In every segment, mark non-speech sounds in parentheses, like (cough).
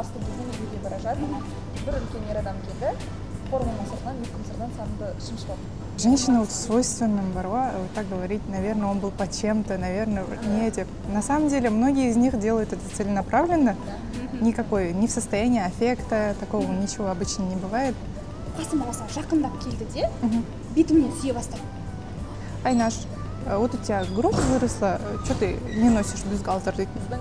асты кезінде үйге бара жатып бір үлкен ер адам келді форманың сыртынан екі сыртынан санды шымшып алды Женщина вот свойственным бар ғой вот так говорить, наверное, он был под чем-то, наверное, не деп. На самом деле, многие из них делают это целенаправленно. Никакой, не в состоянии аффекта, такого ничего обычно не бывает. қасыма осылай жақындап келді де Мгм. бетімнен сүйе бастады Айнаш, э, вот у тебя грудь выросла, что ты не носишь бюстгальтер? Ты- қыздың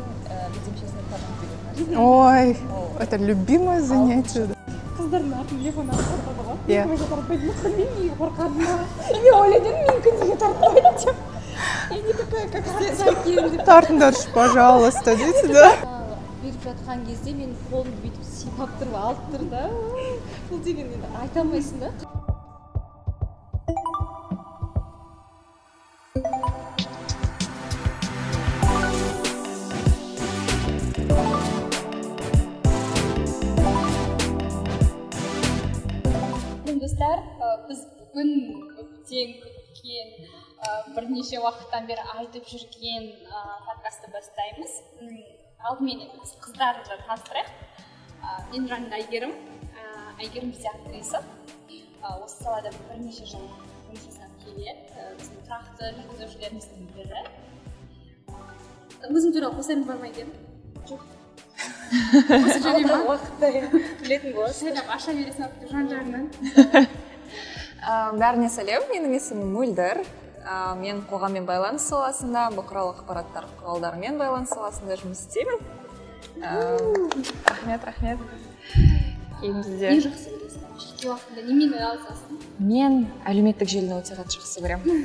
Ой, это любимое занятие. да. қыздардың артын телефон тартады ғой Иә. неге тартпайды мен неге қорқадым мен ойладым менікі неге тартпайды деп я не такая как все деп Тартыңдаршы, пожалуйста, дейді да. беріп жатқан кезде мен қолымды бүйтіп сипап тұрып алып тұр да бұл деген енді айта алмайсың да көптен күткен ә, бірнеше уақыттан бері айтып жүрген ә, подкастты бастаймыз. Алдымен қыздарды таныстырайық. Ә, менің жанымда әйгерім Ә, әйгерім бізде актриса. Ә, осы салада бірнеше жыл жұмыс жасап келеді Ә, біздің тұрақты жүргізушілеріміздің бірі. Өзің туралы қосарың бар ма әйгерім жоқ осы жарай ма уақытта білетін боласыз. Аша бересің жан жағыңнан Ә, бәріне сәлем менің есімім мөлдір. Ә, мен қоғаммен байланыс саласында бұқаралық ақпараттар құралдарымен байланыс саласында жұмыс істеймін. Ә, рахмет рахмет. Енді не де жақсы көресің. Жеке уақытында немен айналысасың? Мен әлеуметтік желіні өте қатты жақсы көремін.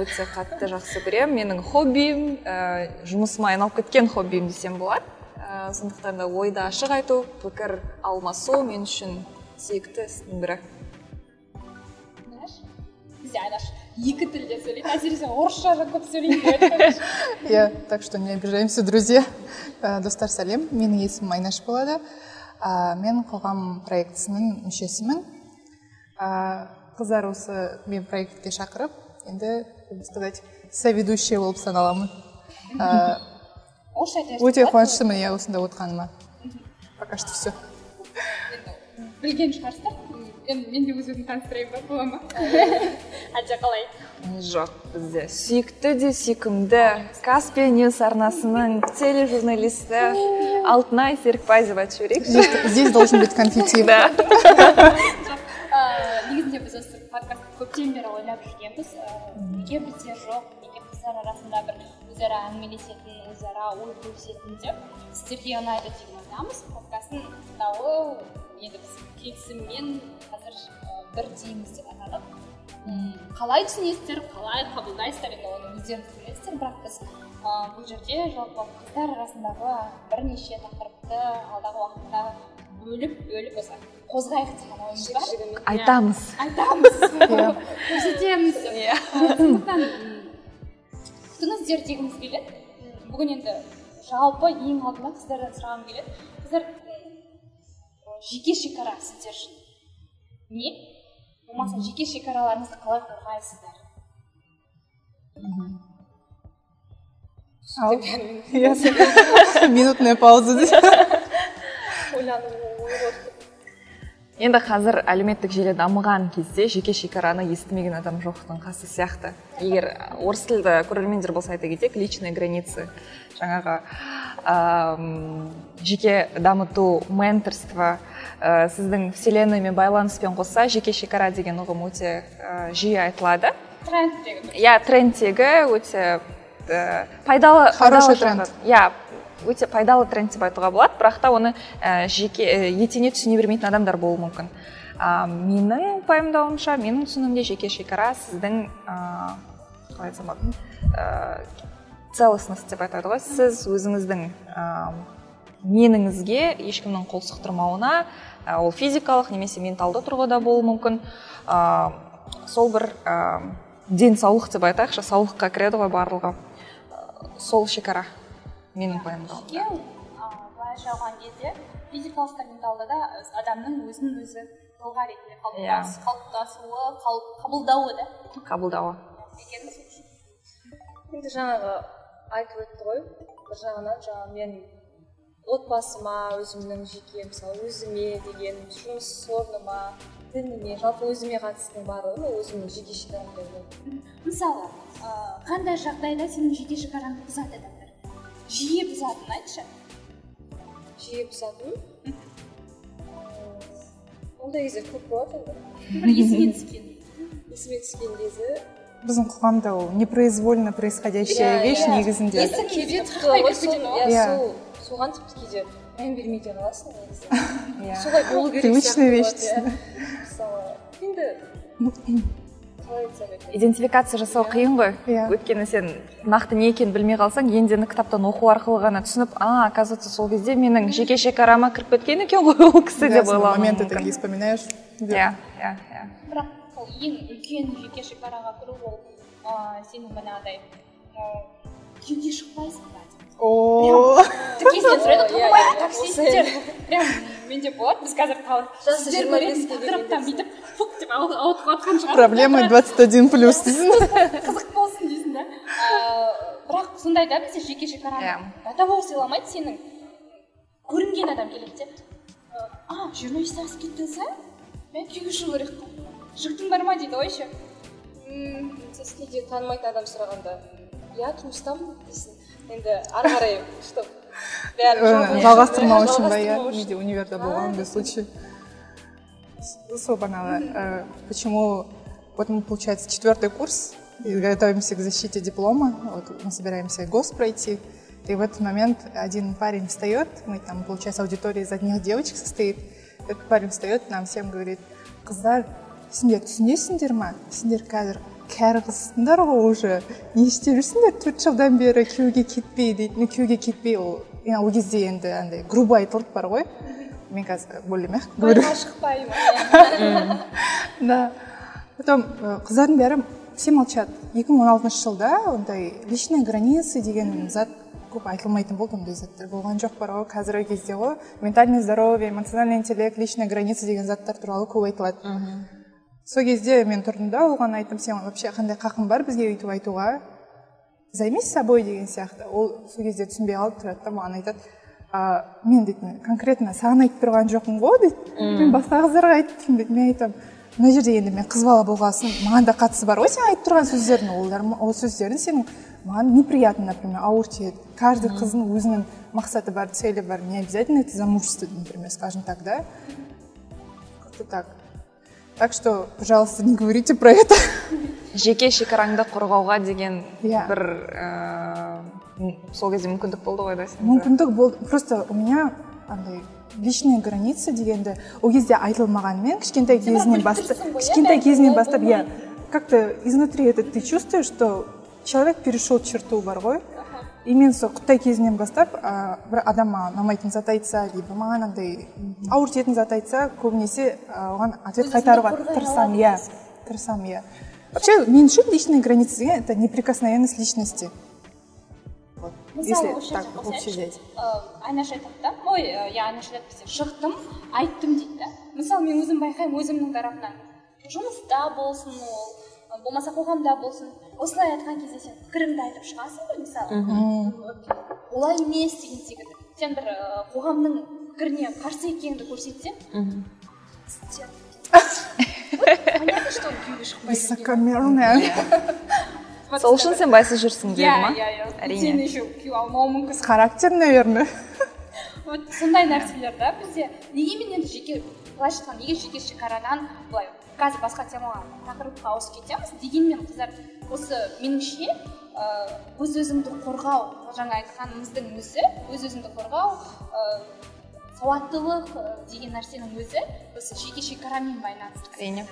Өте қатты жақсы көремін. Менің хоббиім ә, жұмысыма айналып кеткен хоббиім десем болады. Ә, сондықтан да ойды ашық айту пікір алмасу мен үшін сүйікті істің бірі бізде айнаш екі тілде сөйлейді әсіресе орысша көп сөйлейді Иә, так что не обижаемся, друзья. Ә, Достар сәлем, менің есімім Айнаш болады. Мен қоғам проектісінің мүшесімін. Қыздар осы мен проектке шақырып, енді, сказать, соведущая болып саналамын. Өте қуаныштымын иә осында отырғаныма. Пока что все. білген шығарсыздар енді мен де өз өзімді таныстырайын ба бола ма әлде қалай жоқ бізде сүйікті де сүйкімді каспия ньюс арнасының тележурналисті алтынай серікбай деп айтып жіберейікші Здесь, здесь должен быть конфетти. да. Негізінде біз осы подкастты көптен бері ойлап жүргенбіз неге бізде жоқ неге қыздар арасында бір өзара әңгімелесетін өзара ой бөлісетін деп сіздерге ұнайды деген ойдамыз подкасттың тыңдауы енді біз келісіммен қазір ә, бір дейміз деп атадық. Қалай түсінесіздер? Қалай қабылдайсыздар енді? Оны өздеріңіз білесіздер бірақ біз бұл жерде жалпы қыздар арасындағы бірнеше тақырыпты алдағы уақытта бөліп бөліп осы қозғайық деген ойымыз бар. Айтамыз. Айтамыз. Иә. көрсетеміз. Иә. Сондықтан күтіңіздер дегіміз келеді. Бүгін енді жалпы ең алдымен қыздардан сұрағым келеді. Қыздар жеке шекара сіздер үшін. Не? Болмаса жеке шекараларыңызды қалай қорғайсыздар. (laughs) Минутная пауза. (laughs) енді қазір әлеуметтік желі дамыған кезде жеке шекараны естімеген адам жоқтың қасы сияқты. Егер орыс тілді көрермендер болса айта кетейік личные границы жаңағы жеке дамыту менторство ә, сіздің вселенныймен баланыспен қоса жеке шекара деген ұғым өте ә, жиі айтылады. Трендтегі иә трендтегі өте ә, пайдалы Хороший тренд. иә өте пайдалы тренд деп айтуға болады. Бірақ та оны ә, жеке ә, етене түсіне бермейтін адамдар болуы мүмкін. А, менің пайымдауымша менің түсінігімде жеке шекара сіздің ә, қалай айтсам болады ә, целостность деп айтады ғой сіз өзіңіздің ә, меніңізге ешкімнің қол сұқтырмауына ә, ол физикалық немесе менталды тұрғыда болуы мүмкін. Ә, сол бір ә, денсаулық деп айтайықшы саулыққа кіреді ғой барлығы. Ә, сол шекара менің пайымдауымда жеке а, былайша алған кезде физикалық та менталды да адамның өзін өзі тұлға ретінде Иә. қалыптасуы қал- қабылдауы да. Қабылдауы. Енді жаңағы айтып өтті ғой бір жағынан жаңағы мен отбасыма өзімнің жеке мысалы өзіме деген жұмыс орныма дініме жалпы өзіме қатыстының барлығы ол өзімнің жеке шекарам деп ойлаймын мысалы қандай жағдайда сенің жеке шекараңды бұзады адамдар жиі бұзатынын айтшы жиі бұзатын ондай кезде көп болады енді бір есіңе түскен есіме түскен кезі біздің қоғамда ол непроизвольно происходящая вещь негізінде Есі кейде тіпті иә соған тіпті кейде мән бермей де қаласың негізі Иә. солай болу керек Привычная сияқты вещь мысалы енді идентификация жасау қиын ғой. Иә. өйткені сен нақты не екенін білмей қалсаң ендені кітаптан оқу арқылы ғана түсініп а оказывается сол кезде менің жеке шекарама кіріп кеткен екен ғой ол кісі деп ойлауың моменты мүмкін. такие вспоминаешь иә иә иә бірақ ол ең үлкен жеке шекараға кіру ол ә, сенің манағыдай ә, күйеуге шықпайсың ба тіркесінен сұрайды иә, таксисттер прям менде болады біз қазір сіздер 25 көретін ке тақырыптан бүйтіп фук деп ауы- ауытқып жатқан шығар. Проблема 21 плюс дейсің. (laughs) Қызық болсын дейсің да. Ә, бірақ сондай да бізде жеке шекараны Иә. до того сыйламайды сенің. Көрінген адам келеді де. Ә, а жиырма бестен асып кеттіңіз а мен күйеуге шығу керек қой жігітің бар ма дейді ғой еще м сіз кейде танымайтын адам сұрағанда иә тұрмыстамын дейсің енді ары қарай чтоб бәрі Э, жалғастырмау үшін ба иә жалғастырмау үшін. менде универде болған ондай случай сол бағанағы э, почему вот мы получается четвертый курс и готовимся к защите диплома вот мы собираемся гос пройти и в этот момент один парень встает мы там получается аудитория из одних девочек состоит этот парень встает нам всем говорит қыздар сендер түсінесіңдер ма? Сендер қазір. Кәрі қызсыңдар ғой уже. Не істеп жүрсіңдер төрт жылдан бері күйеуге кетпей дейді ну күйеуге кетпей ол иә, ол кезде енді андай грубо айтылып бар ғой. Мен қазір более мягко говорю. байға шықпаймын (laughs) да. Потом э, қыздардың бәрі все молчат. 2016 жылда ондай личные границы деген зат көп айтылмайтын болды ондай заттар болған жоқ бар ғой қазіргі кезде ғой. Ментальное здоровье эмоциональный интеллект личная граница деген заттар туралы көп айтылады. Сол кезде мен тұрдым да оған айттым сен вообще қандай қақың бар бізге өйтіп айтуға? Займись собой деген сияқты. Ол сол кезде түсінбей қалып тұрады да маған айтады а, мен дейтін конкретно саған айтып тұрған жоқпын ғой дейді мен басқа қыздарға айттым дейді мен айтамын мына жерде енді мен қыз бала болған соң маған да қатысы бар ғой сен айтып тұрған сөздердің. Олар ол сөздердің сенің маған неприятно например ауыр тиеді каждый қыздың өзінің мақсаты бар цели бар. Не обязательно это замужество например скажем так да? Как-то так. Так что пожалуйста не говорите про это. Жеке шекараңды қорғауға деген Иә. бір ііі сол кезде мүмкіндік болды ғой да сенде? Мүмкіндік болды просто у меня андай личные границы дегенді ол кезде айтылмағанымен кішкентай кезінен бастап иә, кішкентай кезінен бастап иә. Как то изнутри это ты чувствуешь что человек перешел черту бар ғой? И мен сол құттай кезінен бастап ә, бір адам маған ұнамайтын зат айтса либо маған андай ауыр тиетін зат айтса көбінесе оған ответ қайтаруға тырысамын иә тырысамын иә. Вообще мен үшін личные границы деген это неприкосновенность личности. Вот мысалы если осы так общий взять Ә, айнаш айтады да? Ой иә айнаш айтады бізде шықтым айттым дейді да? Мысалы мен өзім байқаймын өзімнің тарапымнан жұмыста болсын ол болмаса қоғамда болсын. Осылай айтқан кезде сен пікіріңді айтып шығасың ғой мысалы. Олай емес деген секілді. Сен бір қоғамның пікіріне қарсы екеніңді көрсетсең (laughs) понятно что күйеуге высокомерная. (laughs) Сол үшін сен байсыз жүрсің иә дейді ма иә иә. Әрине. сен еще күйеу алмауы мүмкін. Характер наверное. (laughs) Вот сондай нәрселер да бізде. Неге мен енді жеке былайша айтқанда неге жеке шекарадан былай қазір басқа темаға тақырыпқа ауысып кетеміз. Дегенмен қыздар осы меніңше өз өзіңді қорғау жаңа айтқанымыздың өзі өз өзіңді қорғау ә, сауаттылық деген нәрсенің өзі осы жеке шекарамен байланысты. Әрине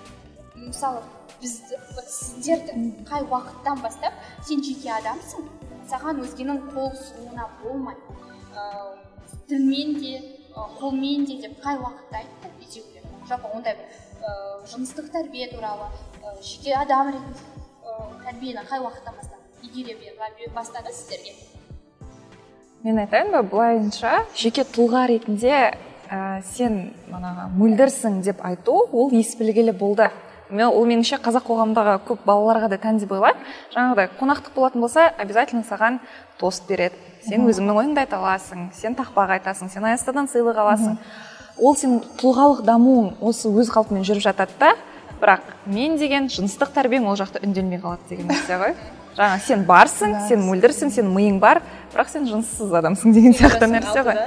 мысалы біз вот сіздерді қай уақыттан бастап сен жеке адамсың саған өзгенің қол сұғуына болмайды ыыы тілмен де қолмен де деп қай уақытта айтты екеулер жалпы ондай бір ыыы жыныстық тәрбие туралы ы, жеке адам ретінде ы, тәрбиені қай уақыттан бастап игере бастады сіздерге? Мен айтайын ба былайынша жеке тұлға ретінде ә, сен манағы мөлдірсің деп айту ол ес білгелі болды. Мен ол меніңше қазақ қоғамындағы көп балаларға да тән деп ойлаймын. Жаңағыдай қонақтық болатын болса обязательно саған тост береді. Сен өзіңнің ойыңды айта аласың сен тақпақ айтасың сен аястадан сыйлық аласың. Ол сенің тұлғалық дамуың осы өз қалпымен жүріп жатады да. Бірақ мен деген жыныстық тәрбиең ол жақта үнделмей қалады деген нәрсе ғой. Жаңа сен барсың сен мөлдірсің сен миың бар бірақ сен жыныссыз адамсың деген сияқты нәрсе ғой.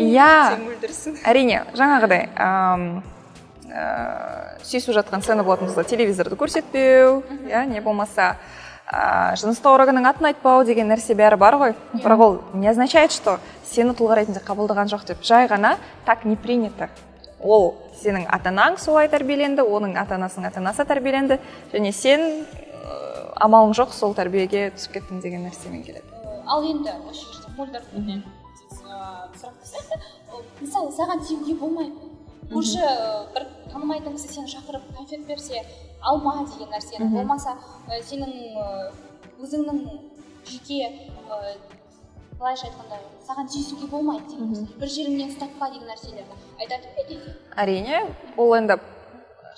иә. Әрине жаңағыдай ә, сүйісіп жатқан сцена болатын болса телевизорды көрсетпеу иә не болмаса ә, жыныстық органның атын айтпау деген нәрсе бәрі бар ғой. Бірақ ол не означает что сені тұлға ретінде қабылдаған жоқ деп. Жай ғана так не принято. Ол сенің ата анаң солай тәрбиеленді оның ата анасының ата анасы тәрбиеленді және сен ә, амалың жоқ сол тәрбиеге түсіп кеттің деген нәрсемен келеді. Ал енді осы жерде мөлдірден сұрақ мысалы саған тиюге болмайды уже бір танымайтын кісі сені шақырып конфет берсе алма деген нәрсені болмаса ә, сенің ә, өзіңнің жеке ә, былайша айтқанда саған тиісуге болмайды деген бір жеріңнен ұстатпа деген нәрселерді айтады ма әрине ол енді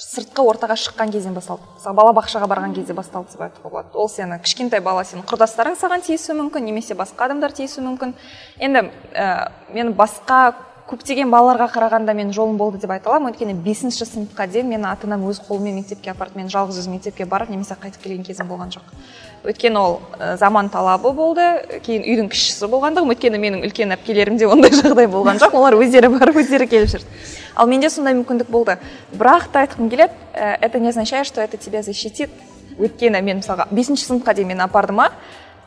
сыртқы ортаға шыққан кезден басталды. Мысалы балабақшаға барған кезде басталды деп айтуға болады. Ол сені кішкентай бала сенің құрдастарың саған тиісуі мүмкін немесе басқа адамдар тиісуі мүмкін. Енді ә, мен басқа көптеген балаларға қарағанда менің жолым болды деп айта аламын. Өйткені бесінші сыныпқа дейін мені ата анам өз қолымен мектепке апарды. Мен жалғыз өзім мектепке барып немесе қайтып келген кезім болған жоқ. Өйткені ол заман талабы болды кейін үйдің кішісі болғандығым. Өйткені менің үлкен әпкелерімде ондай жағдай болған жоқ. Олар өздері барып өздері келіп жүрді ал менде сондай мүмкіндік болды. Бірақ та айтқым келеді это не означает что это тебя защитит. Өйткені мен мысалға бесінші сыныпқа дейін мені апарды ма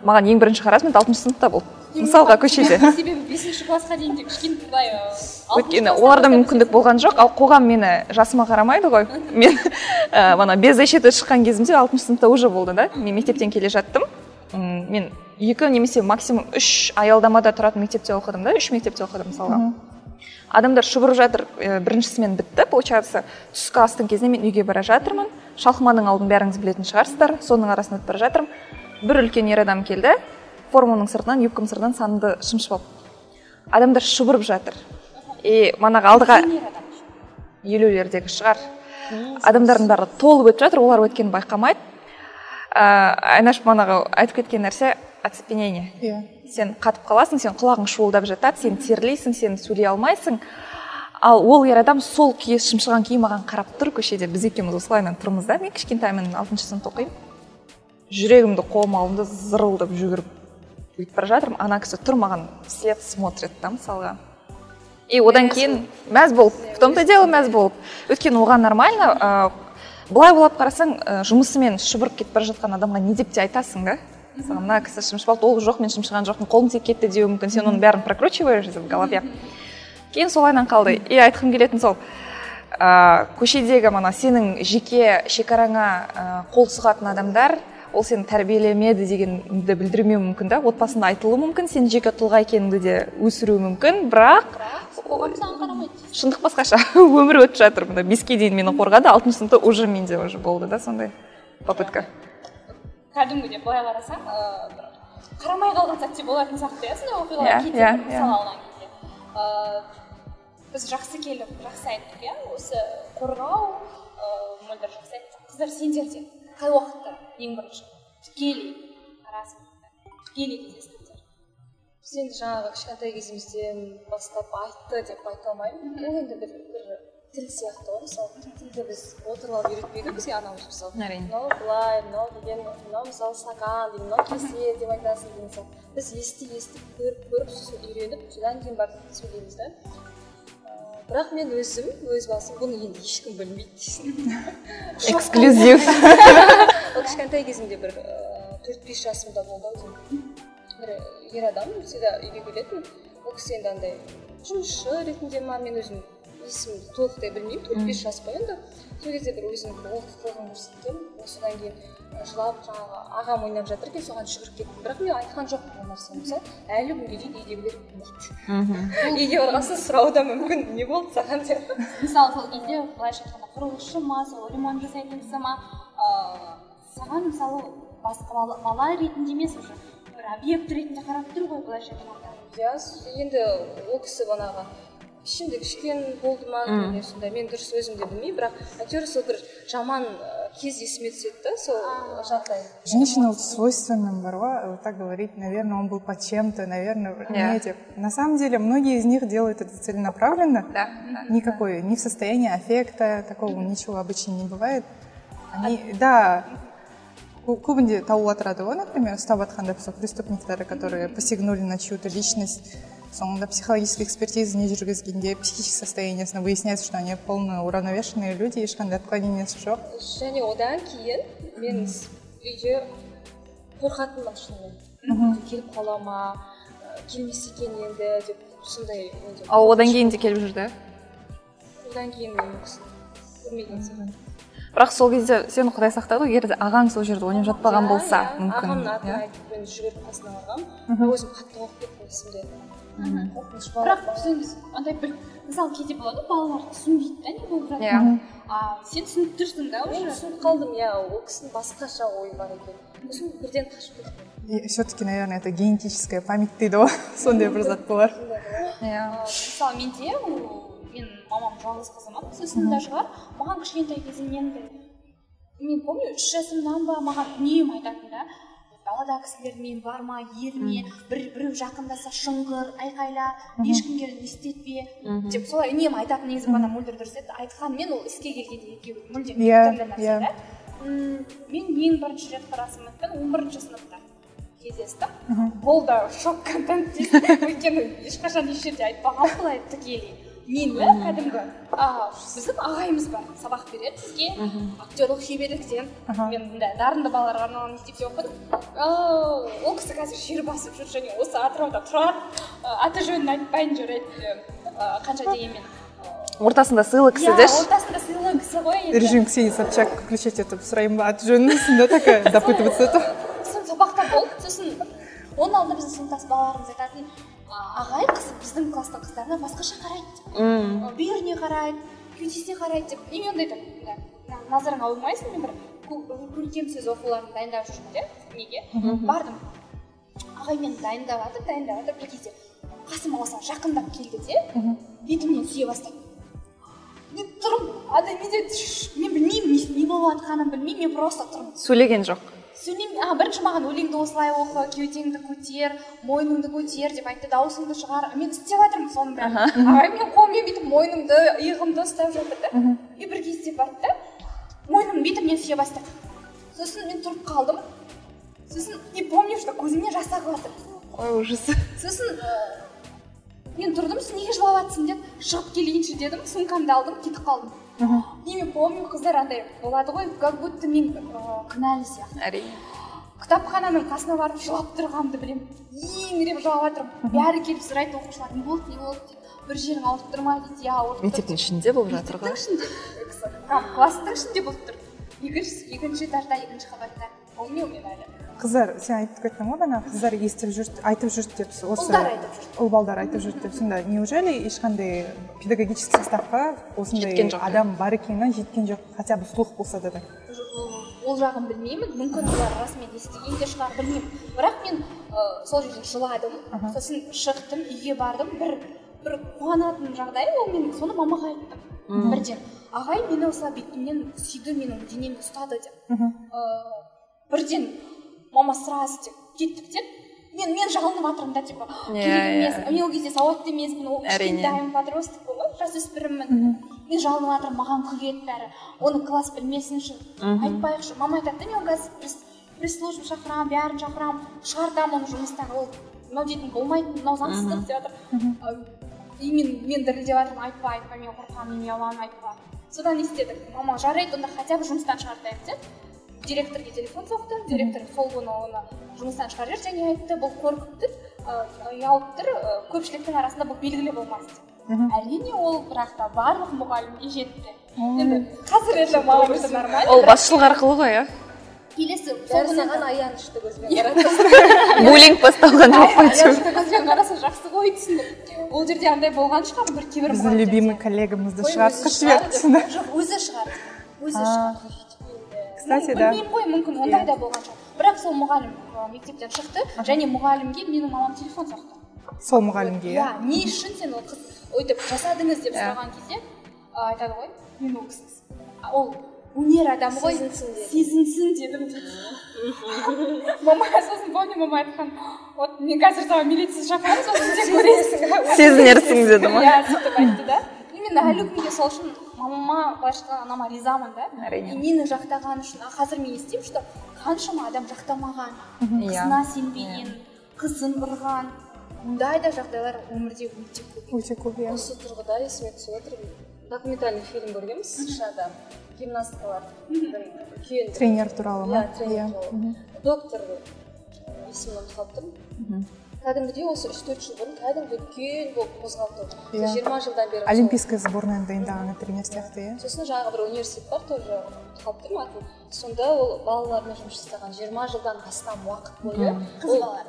маған ең бірінші харассмент алтыншы сыныпта болды. Мысалға көшеде. (laughs) Себебі бесінші классқа дейін тек кішкентай ә, өйткені оларда мүмкіндік болған жоқ. Ал қоғам мені жасыма қарамайды ғой. Мен ана без защиты шыққан кезімде алтыншы сыныпта уже болды да. Мен мектептен келе жаттым. Мен екі немесе максимум үш аялдамада тұратын мектепте оқыдым да. Үш мектепте оқыдым мысалға. Адамдар шұбырып жатыр ә, бірінші смен бітті. Получается түскі астың кезінде мен үйге бара жатырмын. Шалқыманың алдын бәріңіз білетін шығарсыздар. Соның арасында өтіп бара жатырмын. Бір үлкен ер адам келді. Форманың сыртынан юбкамның сыртынан санымды шымшып алып. Адамдар шұбырып жатыр. И манағы алдыға елулердегі шығар. Адамдардың бәрі толып өтіп жатыр олар өткенін байқамайды. Ә, айнаш манағы айтып кеткен нәрсе оцепенение. Иә. Сен қатып қаласың сен құлағың шуылдап жатады сен терлейсің сен сөйлей алмайсың. Ал ол ер адам сол күйі шымшыған күйі маған қарап тұр көшеде. Біз екеуміз осылайынан тұрмыз да. Мен кішкентаймын алтыншы сыныпта оқимын. Жүрегімді қолыма алдым да зырылдап жүгіріп өйтіп бара жатырмын. Ана кісі тұр маған вслед смотрит да мысалға и одан кейін мәз болып в том то дело мәз болып. Өйткені оған нормально ә, былай былап қарасаң ә, жұмысымен шұбырып кетіп бара жатқан адамға не деп те айтасың да? Мысалы мына кісі шымшып алды ол жоқ мен шымшыған жоқпын қолым тиіп кетті деуі мүмкін сен оның бәрін прокручиваешь в голове. Кейін солайынан қалды. И айтқым келетін сол ә, көшедегі мана сенің жеке шекараңа ә, қол сұғатын адамдар ол сені тәрбиелемеді дегенді білдірмеуі мүмкін да отбасында айтылуы мүмкін сен жеке тұлға екеніңді де өсіруі мүмкін. Бірақ шындық басқаша. (laughs) Өмір өтіп жатыр мына беске дейін мені қорғады алтыншы сыныпта уже менде уже болды да сондай попытка. Кәдімгідей былай қарасаң ыыы қарамай қалған сәтте болатын сияқты иә сондай оқиғалар Иә, кейде иә, бір мысал алған кезде ыыы біз жақсы келіп жақсы айттық иә. Осы қорғау ыыы мөлдір жақсы айтты қыздар сендер де. Қай уақытта ең бірінші тікелей расында тікелей кездестіңдер біз енді жаңағы кішкентай кезімізден бастап айтты деп айта алмаймын ол енді бір бір тіл сияқты ғой мысалы тілді біз отырып алып үйретпейді бізге анамыз мысалы әрине мынау былай мынау деген мынау мысалы стакан деген мынау кесе деп айтасың деген сияқты біз ести естіп көріп көріп сосын үйреніп содан кейін барып сөйлейміз да? Бірақ мен өзім өз басым бұны енді ешкім білмейді (laughs) эксклюзив. (laughs) Ол кішкентай кезімде бір төрт бес жасымда болды ау деймін бір ер адам всегда үйге келетін. Ол кісі енді андай жұмысшы ретінде ма мен өзім есімімді толықтай білмеймін. Төрт бес жас қой енді? Сол кезде бір өзінің бір олқылығын көрсеткен содан кейін жылап жаңағы ағам ойнап жатыр екен соған жүгіріп кеттім. Бірақ мен айтқан жоқпын ол нәрсені. Мысалы әлі күнге дейін үйдегілер білмейді (laughs) үйге барған соң сұрауы да мүмкін. Не болды саған деп? Мысалы сол кезде былайша айтқанда құрылысшы ма сол ремонт жасайтын кісі ма? Ыыы саған мысалы басқа бала, ретінде емес уже. Бір объект ретінде қарап тұр ғой былайша айтқанда. Иә енді ол кісі бағанағы ішімде кішкене болды ма или сондай мен дұрыс өзім де білмеймін бірақ әйтеуір сол бір жаман ы, кез есіме түседі да сол жағдай Женщина вот свойственным бар ғой вот так говорить, наверное, он был под чем-то, наверное, Да. не эти. На самом деле, многие из них делают это целенаправленно. Да, да. Никакой, ни в состоянии аффекта, такого ничего обычно не бывает. Они, да, ку- көбінде тауып отырады ғой например ұстап жатқанда сол преступниктары которые посягнули на чью-то личность Соңында психологическая экспертиза не жүргізгенде психическое состояниесін выясняется что они полно уравновешенные люди ешқандай отклонениесі жоқ және одан кейін мен үйде қорқатынмын шынымен келіп қала ма? Ы, келмесе екен енді деп сондай ал одан кейін де келіп жүрді одан кейін мен көрмеген сияқты бірақ сол кезде сені құдай сақтады ғой егер де ағаң сол жерде ойнап жатпаған болса мүмкін ағамның атын айтып мен жүгіріп қасына барғанмын өзім қатты қорқып кеттім есімде бірақ түсініңіз андай бір мысалы кейде болады ғой балалар түсінбейді да не болып иә. Жатқанын а сен түсініп тұрсың да мен уже түсініп қалдым иә ол кісінің басқаша ойы бар екен. Сосын бірден қашып кеттім. И все-таки наверное это генетическая память дейді ғой (laughs) сондай бір зат болар. Иә. Мысалы менде мен мамам жалғыз қызымын сосын да шығар. Маған кішкентай кезімнен де мен помню үш жасымнан ба маған үнемі айтатын да далада кісілермен барма ерме бір біреу жақындаса шыңғыр айқайла ешкімге не істетпе деп солай үнемі айтатын негізі бана мөлдір дұрыс айтты айтқанмен ол іске келгенде екеуі мүлдем Иә, нәрсе иә. да мен ең бірінші рет қарасым өткен он бірінші сыныпта кездестім. Бұл да шок контент дейді (laughs) өйткені ешқашан еш жерде айтпағанмын былай тікелей. Мен бе кәдімгі біздің ағайымыз бар сабақ береді бізге актерлық шеберліктен мен мындай дарынды балаларға арналған мектепте оқыдым ол кісі қазір жер басып жүр және осы атырауда тұрады аты жөнін айтпайын жарайды қанша дегенмен ортасында сыйлы кісі иә деші ортасында сыйлы кісі ғой енді режим ксении собчак включать етіп сұраймын ба аты жөнін сонда такая допытываться етіп сосын сабақта болды сосын оның алдында біздің сыныптас балаларымыз айтатын «А, ағай қыз біздің класстың қыздарына басқаша қарайды деп. Бүйіріне қарайды кеудесіне қарайды деп. И мен ондай да, на- назарыңа алмайсың мен бір көркем сөз оқуларын дайындап жүрмін де неге? Бардым. Ағай мені дайындап жатыр дайындап жатыр бір кезде қасыма осылай жақындап келді де бетімнен сүйе бастады. Мен тұрмын андай менде мен білмеймін не болып жатқанын білмеймін мен просто тұрмын сөйлеген жоқ. Сөйлеймін а бірінші маған өлеңді осылай оқы кеудеңді көтер мойныңды көтер деп айтты дауысыңды шығар. Мен істеп жатырмын соның бәрін. Ағай мен қолыммен бүйтіп мойнымды иығымды ұстап жатыр да. И бір кезде барды. Да мойным бетімнен сүйе бастады сосын мен тұрып қалдым. Сосын и помню что көзімнен жас ағып жатыр ой ужас. Сосын мен тұрдым сен неге жылап жатрсың деп шығып келейінші дедім сумкамды алдым кетіп қалдым. И мен помню қыздар андай болады ғой как будто мен ә, кінәлі сияқты әрине кітапхананың қасына барып жылап тұрғанымды білемін еңіреп жылап жатырмын бәрі келіп сұрайды оқушылар не болды не болды? дейді бір жерің ауырып тұр ма? дейді иә ауырып тұр мектептің ішінде болып жатыр мектептің ғой. ішінде. Прям класстың ішінде болып тұр. Екінші екінші этажда екінші қабатта. Помню мен әлі қыздар сен айтып кеттің ғой бағана қыздар естіп жүрді айтып жүрді деп осы Ұлдар айтып жүрді. ұл балдар айтып жүрді деп сонда неужели ешқандай педагогический составқа осындай адам бар екені жеткен жоқ хотя бы слух болса да да? Ол жағын білмеймін. Мүмкін олар расымен естіген де шығар білмеймін. Бірақ мен ә, сол жерден жыладым. Сосын шықтым үйге бардым. Бір бір қуанатын жағдай ол мен соны мамаға айттым. Бірден ағай мені осылай бетімнен сүйді менің денемді ұстады деп. Ә, бірден мама сразу деп кеттік деп мен мен жалынып жатырмын да типа керек емес мен ол кезде сауатты емеспін ол кішкентаймын подросткпын ғой жасөспіріммін мен жалынып жатырмын маған күледі бәрі оны класс білмесінші айтпайықшы мама айтады да мен қазір пресс- пресс-служба шақырамын бәрін шақырамын шығартамын оны жұмыстан ол мынау дейтін болмайды мынау заңсыздық деп жатыр и мен мен дірілдеп жатырмын айтпа айтпа мен қорқамын мен ұяламын айтпа содан не істедік мама жарайды онда хотя бы жұмыстан шығартайық деп директорге телефон соқты директор сол күні оны жұмыстан шығарып жіберді және айтты бұл қорқып тұр ы, ұялып тұр көпшіліктің арасында бұл белгілі болмас деп. Әрине ол бірақ та барлық мұғалімге жетті. Енді қазір енді маған нормально ол басшылық арқылы ғой иә. Келесі сол саған аянышты көзбен қарады (laughs) буллинг басталған жоқ па аянышты көзбен қараса жақсы ғой түсіндім ол жерде андай болған шығар бір кейбір біздің любимый коллегамызды шығарып жіберді жоқ өзі шығарды. Өзі шығарды. Кстати да. білмеймін. Ғой мүмкін ондай да болған шығар бірақ сол мұғалім мектептен шықты және мұғалімге менің мамам телефон соқты. Сол мұғалімге иә? иә не үшін сен ол қыз өйтіп жасадыңыз деп Иә. сұраған кезде айтады ғой мен ол кісі ол өнер адамы ғой Сезінсін деді. сезінсін дедім дейді (laughs) мама сосын помню мама айтқан вот мен қазір саған милиция шақырамын сосын сен көресің сезінерсің (laughs) деді ма? Иә сөйтіп айтты да. Именно әлі күнге сол үшін мамама былайша айтқанда анама ризамын да. Әрине. и мені жақтағаны үшін а қазір мен естимін что қаншама адам жақтамаған Иә. қызына сенбеген қызын ұрған мұндай да жағдайлар өмірде өте көп. Өте көп иә. Осы тұрғыда есіме түсіп отыр документальный фильм көргенбіз шада гимнасткалар. Бір үлкен тренер туралы ма? Иә тренер иә. туралы. Доктор есімін ұмытып қалып тұрмын. Кәдімгідей осы үш төрт жыл бұрын кәдімгі үлкен болып қозғалып тұр Иә. жиырма жылдан бері олимпийская сборная дайындаған тренер сияқты иә? сосын жаңағы бір университет бар тоже қалып тұрмын атын сонда ол балалармен жұмыс жасаған жиырма жылдан астам уақыт бойы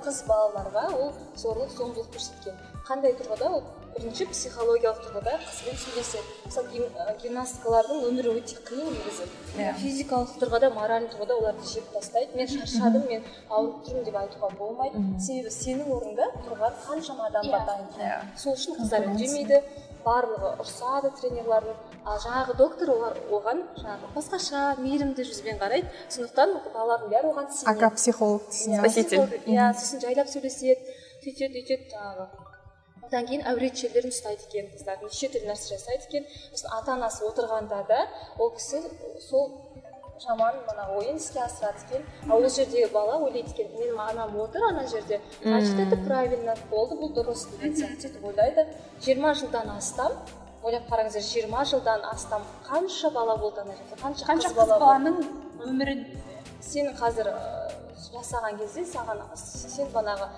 қыз балаларға ол зорлық зомбылық көрсеткен. Қандай тұрғыда ол бірінші психологиялық тұрғыда қызбен сөйлеседі мысалы гим, гимнасткалардың өмірі өте қиын негізі. Иә. физикалық тұрғыда моральный тұрғыда оларды жеп тастайды. Мен шаршадым мен ауырып тұрмын деп айтуға болмайды. Себебі сенің орныңда тұрған қаншама адам бар Иә. дайын. Иә. сол үшін қыздар үндемейді барлығы ұрсады тренерларын ал жаңағы доктор олар оған жаңағы басқаша мейірімді жүзбен қарайды. Сондықтан балалардың бәрі оған сенеді. Ака психолог дейсің Спаситель. иә сосын жайлап сөйлеседі сөйтеді өйтеді жаңағы. Одан кейін әуретшілерін ұстайды екен қыздар. Неше түрлі нәрсе жасайды екен. Сосын ата анасы отырғанда да ол кісі сол жаман мына ойын іске асырады екен. Ал ол жердегі бала ойлайды екен менің анам отыр ана жерде значит это правильно. Болды бұл дұрыс. Деген сияқты сөйтіп ойлайды. Жиырма жылдан астам ойлап қараңыздар жиырма жылдан астам қанша бала болды ана жерде? Қанша, қанша қыз баланың өмірін? Сен қазір жасаған кезде саған сен бағанағы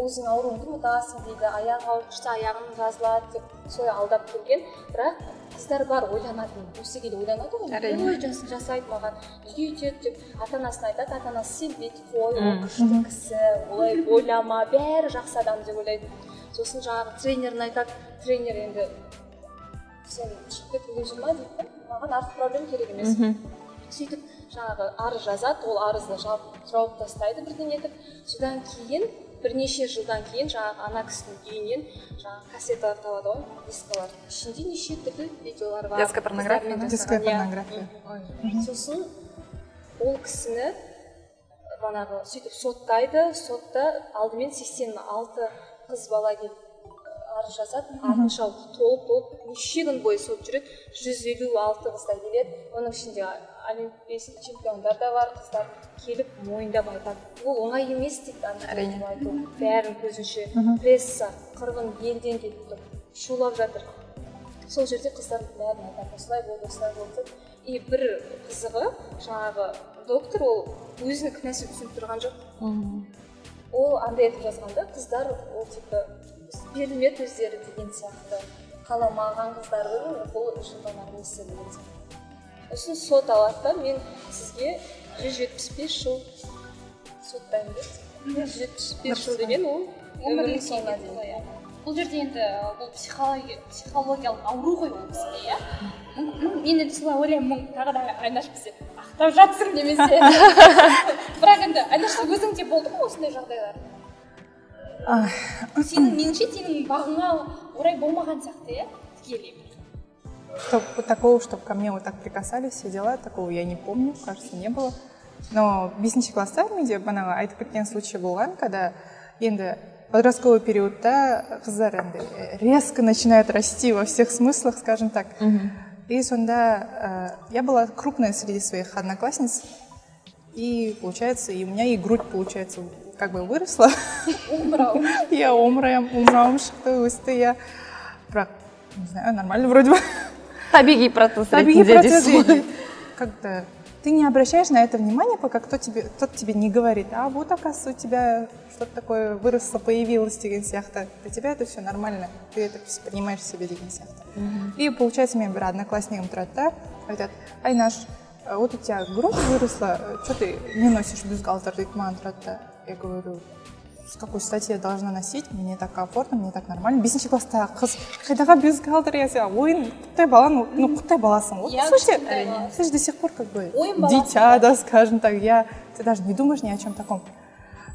өзің ауруыңды ұмытасың дейді аяғы ауырып шықса аяғың жазылады деп солай алдап келген бірақ қыздар бар ойланатын осы келе ойланады ғой. Әрине. ой жас, жасайды маған неге өйтеді деп ата анасына айтады ата анасы сенбейді қой ол күшті кісі олай ойлама бәрі жақсы адам деп ойлайды. Сосын жаңағы тренеріне айтады тренер енді сен шығып кетіп өле жүрма дейді да маған артық проблем керек емес. Сөйтіп жаңағы арыз жазады ол арызды жауып, жауып тастайды бірдеңе етіп. Содан кейін бірнеше жылдан кейін жаңағы ана кісінің үйінен жаңағы кассеталар табады ғой дискалар ішінде неше түрлі видеолар бар. Детская порнография, детская порнография. Сосын ол кісіні бағанағы сөйтіп соттайды. Сотта алдымен 86 қыз бала келіп арыз жазады. Алтыншы толып толып неше күн бойы сот жүреді. жүз елу алты қыздай келеді. Оның ішінде олимпийский чемпиондар да бар қыздар келіп мойындап айтады. Ол оңай емес дейді Әрине. айту. Бәрінің көзінше пресса қырғын елден келіп тұр шулап жатыр. Сол жерде қыздар бәрін айтады. Осылай болды осылай болды и бір қызығы жаңағы доктор ол өзінің кінәсін түсініп тұрған жоқ. Ол андай етіп жазған да қыздар ол типа берілмеді өздері деген сияқты. Қаламаған қыздардың бұл жылданар несі деген сияқты сосын сот алады да мен сізге жүз жетпіс бес жыл соттаймын деп. жүз жетпіс бес жыл деген ол өмірінің соңына дейін. иә. Бұл жерде енді бұл психология психологиялық ауру ғой ол кісіге иә. Мен енді солай ойлаймын тағы да айнаш бізде ақтап жатсың немесе (laughs) бірақ енді айнаш өзіңде болды ма осындай жағдайлар. Ай, сенің меніңше сенің бағыңа орай болмаған сияқты иә тікелей Чтоб вот такого, чтобы ко мне вот так прикасались, все дела, такого я не помню, кажется, не было. Но бесінші класста менде бағанағы айтып кеткен случай болған когда енді подростковый периодта қыздар енді резко начинают расти во всех смыслах, скажем так. И сонда э, я была крупная среди своих одноклассниц, и получается, и у меня и грудь, получается, как бы выросла. (laughs) Я омырауым омырауым шықты өсті иә бірақ не знаю нормально вроде бы табиғи процесс Табиғи ретінде процесс дейсіз ғой. и как-то ты не обращаешь на это внимания, пока кто тебе, кто тебе не говорит, а вот оказывается у тебя что-то такое выросло, появилось деген сияқты. Для тебя это все нормально, ты это воспринимаешь в себе деген сияқты. И получается, менің бір одноклассникім тұрады да, айтады, Айнаш, а вот у тебя грудь выросла, что ты не носишь бюстгальтер дейді маған тұрады да. Я говорю, с какой стати я должна носить, мне так комфортно, мне так нормально. Бесінші класстағы қыз қайдағы бюстгальтер я себя ойын құттай баланың ну құттай баласың вот бала. ты же до сих пор как бы дитя да скажем так я ты даже не думаешь ни о чем таком.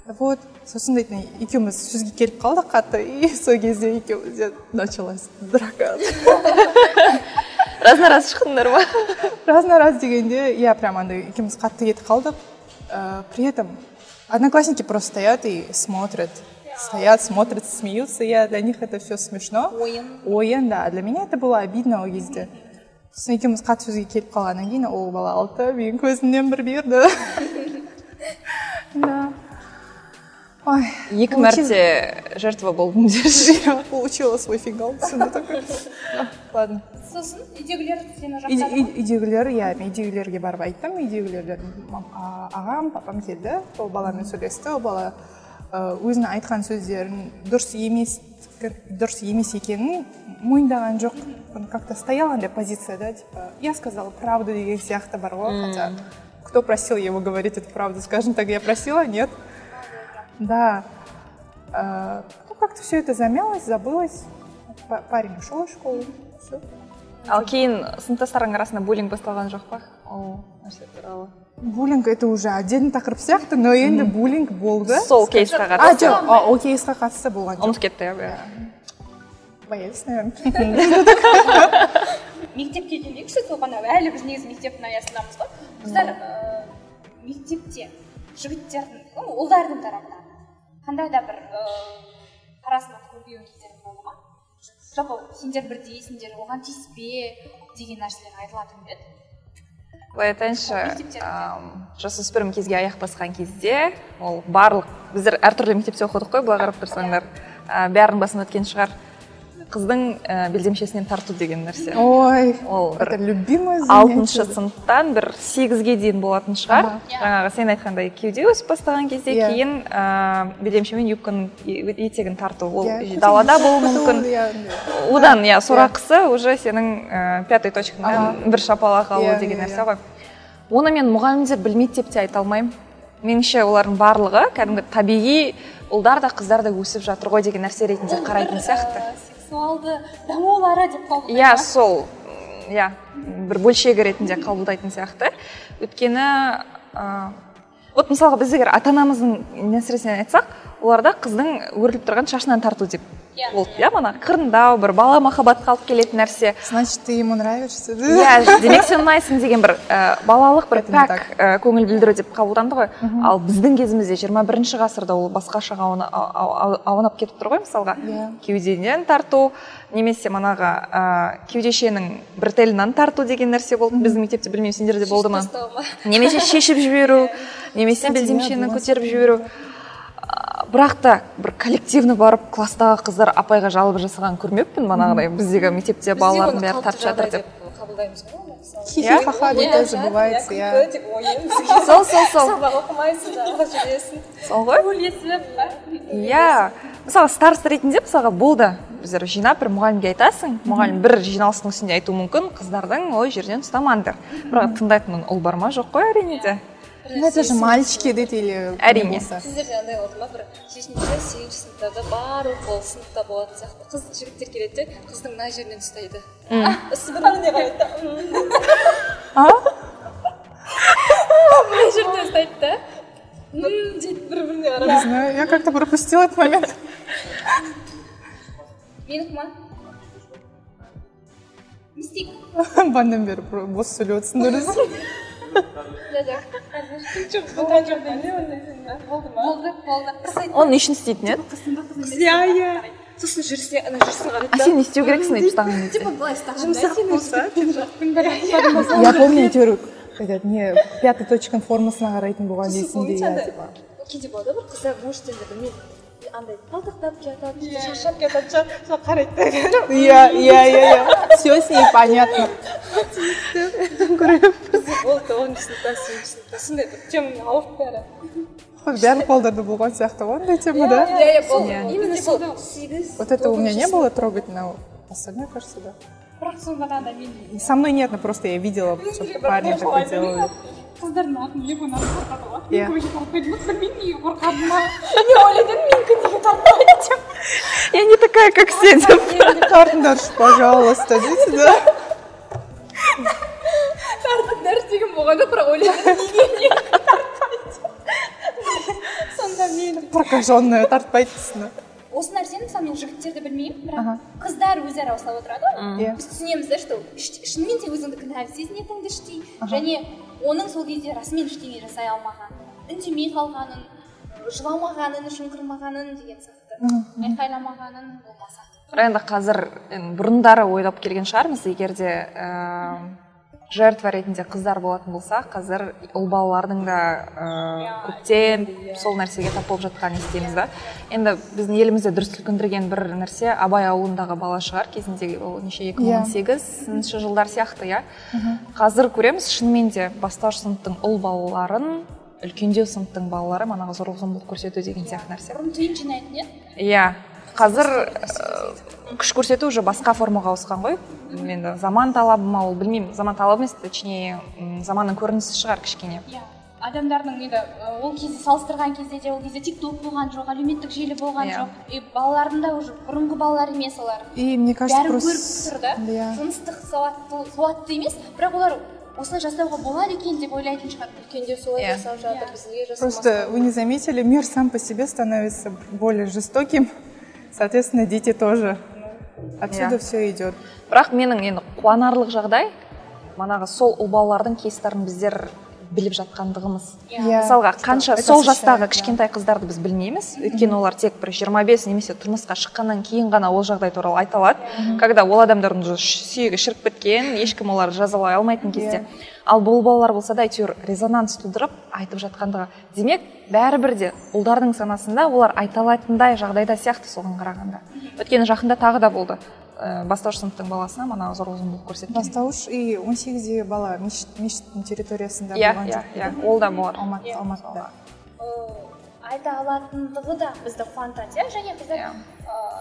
Вот сосын дейтін екеуміз сөзге келіп қалдық қатты и сол кезде екеумізде началась драка. Раз на раз шықтыңдар ма раз на раз дегенде иә прям андай екеуміз қатты кетіп қалдық Э, при этом одноклассники просто стоят и смотрят стоят смотрят смеются. Я для них это все смешно. Ойын ойын да. Для меня это было обидно ол кезде сосын екеуміз қатты сөзге келіп қалғаннан кейін ол бала алды менің көзімнен бір берді (laughs) да. Ой екі мәрте жертва болдым (laughs) деші. Получила свой «А, ладно. Сосын үйдегілер сені жақтады ма? үйдегілер иә мен үйдегілерге барып айттым. Үйдегілер мам- а- ағам папам келді. Ол баламен сөйлесті. Ол бала өзінің айтқан сөздерін дұрыс емес дұрыс емес екенін мойындаған жоқ. Он как то стоял андай позицияда типа я сказала правду деген сияқты бар ғой. Хотя кто просил его говорить эту правду скажем так я просила нет. Да. Э, ну как то все это замялось забылось. Па- парень ушел из школы все ал кейін сыныптастарың арасында буллинг басталған жоқ па? Ол нәрсе туралы. Буллинг это уже отдельный тақырып сияқты но енді буллинг болды. Сол кейсқа а қатысты. Жоқ а, ол кейсқа қатысты болған жоқ. ұмытып кетті иә боялись наверное. (laughs) Мектепке келейікші сол ғана әлі біз негізі мектептің аясындамыз ғой. Қыздар ыыы, мектепте жігіттердің ну, ұлдардың тарапынан қандай да бір ыыы, қарасынан көрген кездерің болды ма? Жалпы сендер бірдейсіңдер оған тиіспе деген нәрселер айтылатын ба еді. Былай айтайыншы жасөспірім кезге аяқ басқан кезде ол барлық біздер әртүрлі мектепте оқыдық қой былай қарап тұрсаңдар. Ә, бәрінің басынан өткен шығар. Қыздың ә, белдемшесінен тарту деген нәрсе. Ой ол бір это любимое алтыншы сыныптан бір сегізге дейін болатын шығар. Ага. жаңағы сен айтқандай кеуде өсіп бастаған кезде Иә. кейін ә, белдемше мен юбканың етегін тарту ол Иә, далада болуы мүмкін. иә, одан иә. сорақысы уже сенің ә, пятой точкаңнан бір шапалақ алу Иә, деген иә, нәрсе иә. ғой. Оны мен мұғалімдер білмейді деп те айта алмаймын. Меніңше олардың барлығы кәдімгі табиғи ұлдар да қыздар да өсіп жатыр ғой деген нәрсе ретінде қарайтын сияқты. Сексуалды дамулары деп қабылдайды иә сол иә бір бөлшегі ретінде қабылдайтын сияқты. Өйткені вот мысалға біз егер ата анамыздың нәсіресінен айтсақ оларда қыздың өріліп тұрған шашынан тарту деп Болды иә мана қырындау бір бала махаббатқа алып келетін нәрсе. Значит ты ему нравишься да? Иә демек сен ұнайсың деген бір ә, балалық бір пәк так. ә, көңіл білдіру деп қабылданды ғой. Ал біздің кезімізде 21 ғасырда ол басқашаға ауна- ау- ау- аунап кетіп тұр ғой мысалға. Иә. кеудеден тарту немесе манағы ә, кеудешенің бір телінен тарту деген нәрсе болды. Біздің мектепте білмеймін сендерде болды ма? Немесе шешіп жіберу немесе белдемшені көтеріп жіберу. Бірақ та бір коллективно барып класстағы қыздар апайға жалобы жасаған көрмеппін манағыдай біздегі мектепте балалардың бәрі тартып жатыр деп. қабылдаймыз ғой забывается иә, иә. (laughs) бізге сол сол сол. (laughs) сабақ оқымайсың жаңағы жүресің. Сол ғой. Бөлесіп иә. Мысалы старост ретінде мысалға болды. Біздер жинап бір мұғалімге айтасың. Мұғалім бір жиналыстың үстінде айтуы мүмкін. Қыздардың ой жерден ұстамаңдар. Бірақ тыңдайтын ұл бар ма? Жоқ қой әрине де. Ну это же мальчики дейді или Әрине. сіздерде андай болды ма бір жетінші сегізінші сыныптарда барлық ол сыныпта болатын сияқты қыз жігіттер келеді де қыздың мына жерінен ұстайды қарайды да «М, а мына жерінен ұстайды да? Дейді бір біріне қарап не знаю я как то пропустила этот момент. Менікі ма не істейік бандан бері бос сөйлеп отырсыңдар болған жоқ не ондай болды ма болды болды оны не үшін істейтін еді иә иә сосын жүрсе ана жүрсін қарайды а сен не істеу керексің деп ұстаған кезде я помню әйтеуір этот не пятый точканың формасына қарайтын болған дейсің де типа. Кейде болады ғой бір қыздар может енді білмеймін андай талтақтап жатады шаршап жатады да сол қарайды да иә иә иә иә все с ней понятно болды оныншы сыныпта сегізінші сыныпта сондай бір тема ауырып бәрі барлық балдарда болған сияқты ғой андай тема да иә иә бұл Иә. именно сол сегіз вот это у меня не было трогательного остальное кажется да бірақ сол бағана мен со мной нет но просто я видела что парни такое делали қыздардың атын не бұны қорқады ғой Иә. мен қорқып қойдым білмеймін неге қорқадым ма (laughs) мен ойладым менікі неге тартпайды деп я не такая как все деп тартыңдаршы пожалуйста дейсіз да тартыңдар деген болған жоқ бірақ ойладым неге неге тартпайды сонда мен прокаженная тартпайды дейсің осы нәрсені мысалы мен жігіттерді білмеймін бірақ қыздар өзара осылай отырады ғой иә біз түсінеміз да что іш- шынымен сен өзіңді кінәлі сезінетініңді іштей және оның сол кезде расымен ештеңе жасай алмағанын үндемей қалғанын жыламағанын жымқырмағанын деген сияқты. Айқайламағанын болмаса. Бірақ енді қазір бұрындары ойлап келген шығармыз егер де ә, жертва ретінде қыздар болатын болса қазір ұл балалардың да ә, көптен сол нәрсеге тап болып жатқанын естиміз да. Енді біздің елімізде дүр сілкіндірген бір нәрсе абай ауылындағы бала шығар кезінде ол неше екі мың он сегізінші жылдар сияқты иә. Қазір көреміз шынымен де бастауыш сыныптың ұл балаларын үлкендеу сыныптың балалары манағы зорлық зомбылық көрсету деген сияқты нәрсе. Бұрын тиын жинайтын еді иә. Қазір ә, күш көрсету уже басқа формаға ауысқан ғой. Енді заман талабы ма ол білмеймін. Заман талабы емес точнее заманның көрінісі шығар кішкене. Иә. Адамдардың енді ол кезде салыстырған кезде де ол кезде тик ток болған жоқ әлеуметтік желі болған Иә. жоқ. И балалардың да уже бұрынғы балалар емес олар. И мне кажется бәрін просто көріп тұр да. Иә. Жыныстық сауатты сауатты емес бірақ олар осылай жасауға болады екен деп ойлайтын шығар. Үлкендер солай Иә. жасап жатыр біз неге Просто вы не заметили, мир сам по себе становится более жестоким, соответственно, дети тоже. Отсюда Иә. все идет. бірақ менің енді қуанарлық жағдай манағы сол ұл балалардың кейстарын біздер біліп жатқандығымыз. Иә. мысалға қанша сол жастағы да. кішкентай қыздарды біз білмейміз. Өйткені олар тек бір 25 немесе тұрмысқа шыққаннан кейін ғана ол жағдай туралы айта алады. Когда ол адамдардың уже сүйегі шіріп біткен ешкім оларды жазалай алмайтын кезде. Ал бұл балалар болса да әйтеуір резонанс тудырып айтып жатқандығы. Демек бәрібір де ұлдардың санасында олар айта алатындай жағдайда сияқты соған қарағанда. Өйткені жақында тағы да болды. Бастауыш сыныптың баласына манағы зорлық зомбылық көрсеткен Бастауыш и 18 бала мешіт- мешіттің территориясында иә болған иә иә ол да бар Алматы, Алматыда. Айта алатындығы да. Бізді қуантады иә және біздер ы,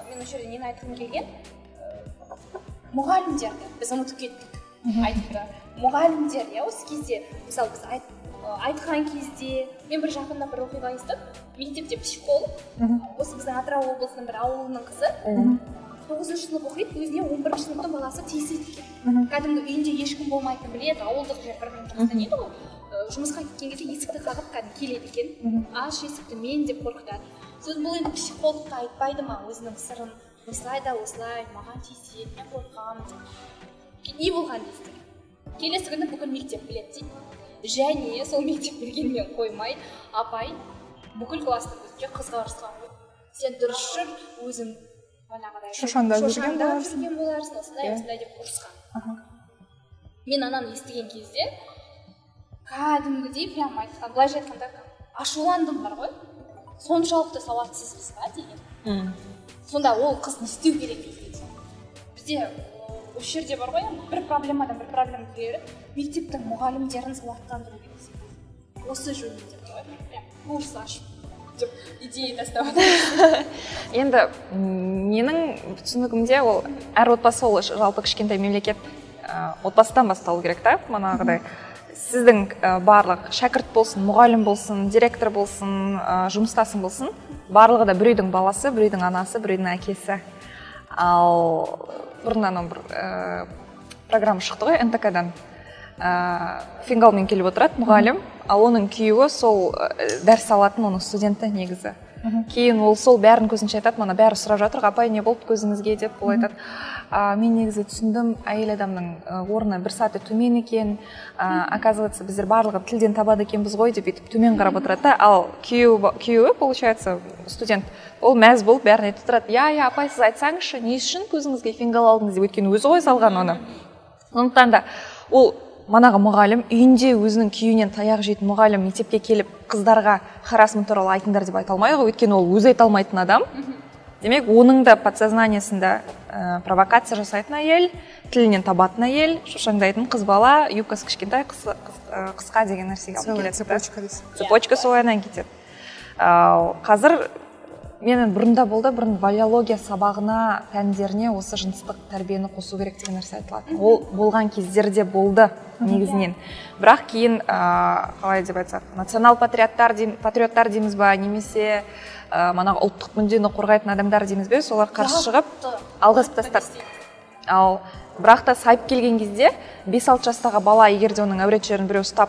мен осы жерде нені айтқым келген ы, мұғалімдерді біз ұмытып кеттік айтуды мұғалімдер иә осы кезде мысалы біз айт, айтқан кезде мен бір жақында бір оқиға естідім мектепте психолог осы біздің атырау облысының бір ауылының қызы. Тоғызыншы сынып оқиды өзіне он бірінші сыныптың баласы тиіседі екен. Кәдімгі үйінде ешкім болмайтынын біледі ауылдық жер бір бірін жұмыстан дейді ғой жұмысқа кеткен кезде есікті қағып кәдімгі келеді екен. Аш есікті мен деп қорқытады сосын бұл енді психологқа айтпайды ма өзінің сырын? Осылай да осылай маған тиіседі мен қорқамын деп. Не болған дейсіздер келесі күні бүкіл мектеп біледі дейді. Және сол мектеп білгенмен қоймай апай бүкіл класстың көзінше қызға ұрысқан ғой сен дұрыс жүр өзің манағыдай. Шошаңдап жүрген боларсың. жүрген боларсың осындай осындай деп ұрысқан. Мен ананы естіген кезде кәдімгідей прям айтқан былайша айтқанда ашуландым бар ғой. Соншалықты сауатсызбыз ба деген. Сонда ол қыз не істеу керек бізде осы жерде бар ғой енді бір проблемадан бір проблема келеді. Мектептің мұғалімдерін сауаттандыру керек. Осы жөнінде бар ғой прям курс ашып. Деп идея тастап енді менің түсінігімде ол әр отбасы ол жалпы кішкентай мемлекет ә, отбасыдан басталу керек та манағыдай. Сіздің барлық шәкірт болсын мұғалім болсын директор болсын ә, жұмыстасың болсын барлығы да біреудің баласы біреудің анасы біреудің әкесі. Ал бұрын анау бір ә, программа шықты ғой нтк-дан ә, фингалмен келіп отырады мұғалім. Ал оның күйеуі сол ә, дәріс алатын оның студенті негізі. Кейін ол сол бәрін көзінше айтады мана бәрі сұрап жатыр апай не болды көзіңізге? деп ол айтады. А, мен негізі түсіндім әйел адамның ә, орны бір саты төмен екен. Ә, оказывается біздер барлығы тілден табады екенбіз ғой деп бүйтіп төмен қарап отырады да. Ал күйеуі күйеуі получается студент ол мәз болып бәрін айтып тұрады. Иә иә апай сіз айтсаңызшы не үшін көзіңізге фингал алдыңыз? деп өйткені өзі ғой салған оны. Сондықтан да ол манағы мұғалім үйінде өзінің күйеуінен таяқ жейтін мұғалім мектепке келіп қыздарға харасмент туралы айтыңдар деп айта алмайды ғой өйткені ол өзі айта алмайтын адам. Демек оның да подсознаниесында ә, провокация жасайтын әйел тілінен табатын әйел шошаңдайтын қыз бала юбкасы кішкентай қыс- қыс- ә, қысқа деген нәрсеге алып келеді цепочка цепочка солайынан кетеді. Ал қазір мен бұрында болды бұрын валиология сабағына пәндеріне осы жыныстық тәрбиені қосу керек деген нәрсе айтылатын. Ол болған кездерде болды негізінен. Бірақ кейін ә, қалай деп айтсақ национал патриоттар дейм- патриоттар дейміз ба немесе ә, манағы ұлттық мүддені қорғайтын адамдар дейміз бе солар қарсы шығып алғызып тастады. Ал бірақ та сайып келген кезде 5-6 жастағы бала егер де оның әурет жерін біреу ұстап